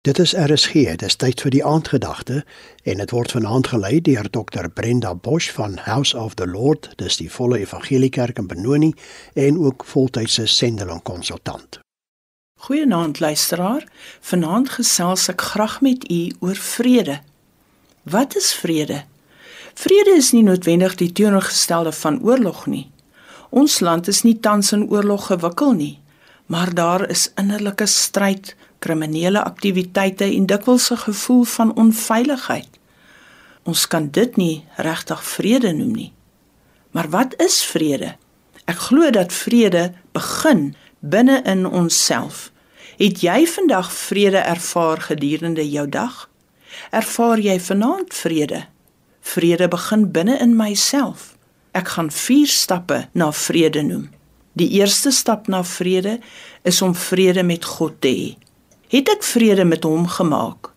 Dit is RSG, dis tyd vir die aandgedagte en dit word vanaand gelei deur Dr Brenda Bosch van House of the Lord, dis die volle evangeliekerk in Benoni en ook voltydse sendeling konsultant. Goeienaand luisteraar, vanaand gesels ek graag met u oor vrede. Wat is vrede? Vrede is nie noodwendig die teenoorgestelde van oorlog nie. Ons land is nie tans in oorlog gewikkel nie, maar daar is innerlike stryd kriminele aktiwiteite en dikwels 'n gevoel van onveiligheid. Ons kan dit nie regtig vrede noem nie. Maar wat is vrede? Ek glo dat vrede begin binne in onsself. Het jy vandag vrede ervaar gedurende jou dag? Ervaar jy vanaand vrede? Vrede begin binne in myself. Ek gaan 4 stappe na vrede noem. Die eerste stap na vrede is om vrede met God te hê het ek vrede met hom gemaak.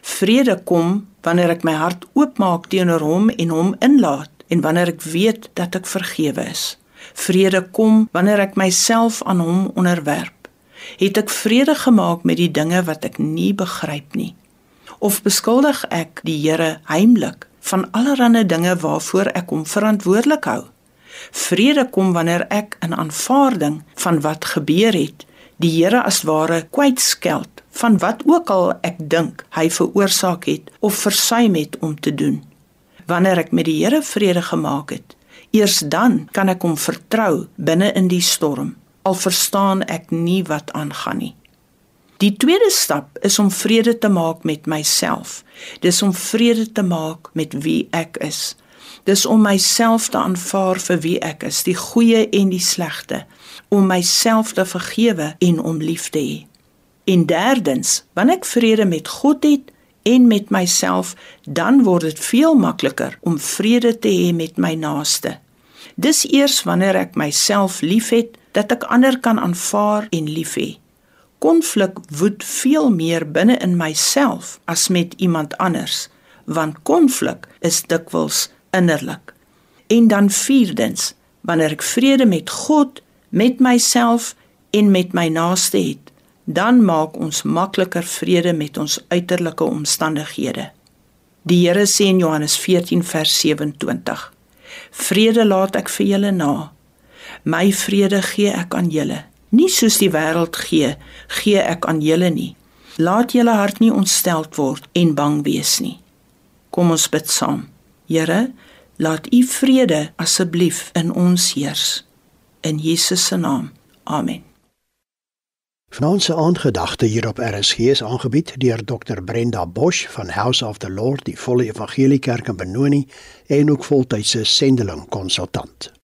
Vrede kom wanneer ek my hart oopmaak teenoor hom en hom inlaat en wanneer ek weet dat ek vergewe is. Vrede kom wanneer ek myself aan hom onderwerp. Het ek vrede gemaak met die dinge wat ek nie begryp nie? Of beskuldig ek die Here heimlik van allerlei dinge waarvoor ek hom verantwoordelik hou? Vrede kom wanneer ek in aanvaarding van wat gebeur het die Here as ware kwytskeld van wat ook al ek dink hy veroorsaak het of versuim het om te doen. Wanneer ek met die Here vrede gemaak het, eers dan kan ek hom vertrou binne in die storm, al verstaan ek nie wat aangaan nie. Die tweede stap is om vrede te maak met myself. Dis om vrede te maak met wie ek is. Dis om myself te aanvaar vir wie ek is, die goeie en die slegte, om myself te vergewe en om lief te hê. En derdens, wanneer ek vrede met God het en met myself, dan word dit veel makliker om vrede te hê met my naaste. Dis eers wanneer ek myself liefhet dat ek ander kan aanvaar en lief hê. Konflik woed veel meer binne in myself as met iemand anders, want konflik is dikwels innerlik. En dan vierdens, wanneer ek vrede met God met myself en met my naaste het, dan maak ons makliker vrede met ons uiterlike omstandighede. Die Here sê in Johannes 14 vers 27: Vrede laat ek vir julle na. My vrede gee ek aan julle. Nie soos die wêreld gee, gee ek aan julle nie. Laat julle hart nie ontsteld word en bang wees nie. Kom ons bid saam. Here, laat u vrede asseblief in ons heers in Jesus se naam. Amen. Vanaandse aandgedagte hier op RSG is aangebied deur Dr Brenda Bosch van House of the Lord, die volle evangeliekerk in Benoni en ook voltydse sendeling konsultant.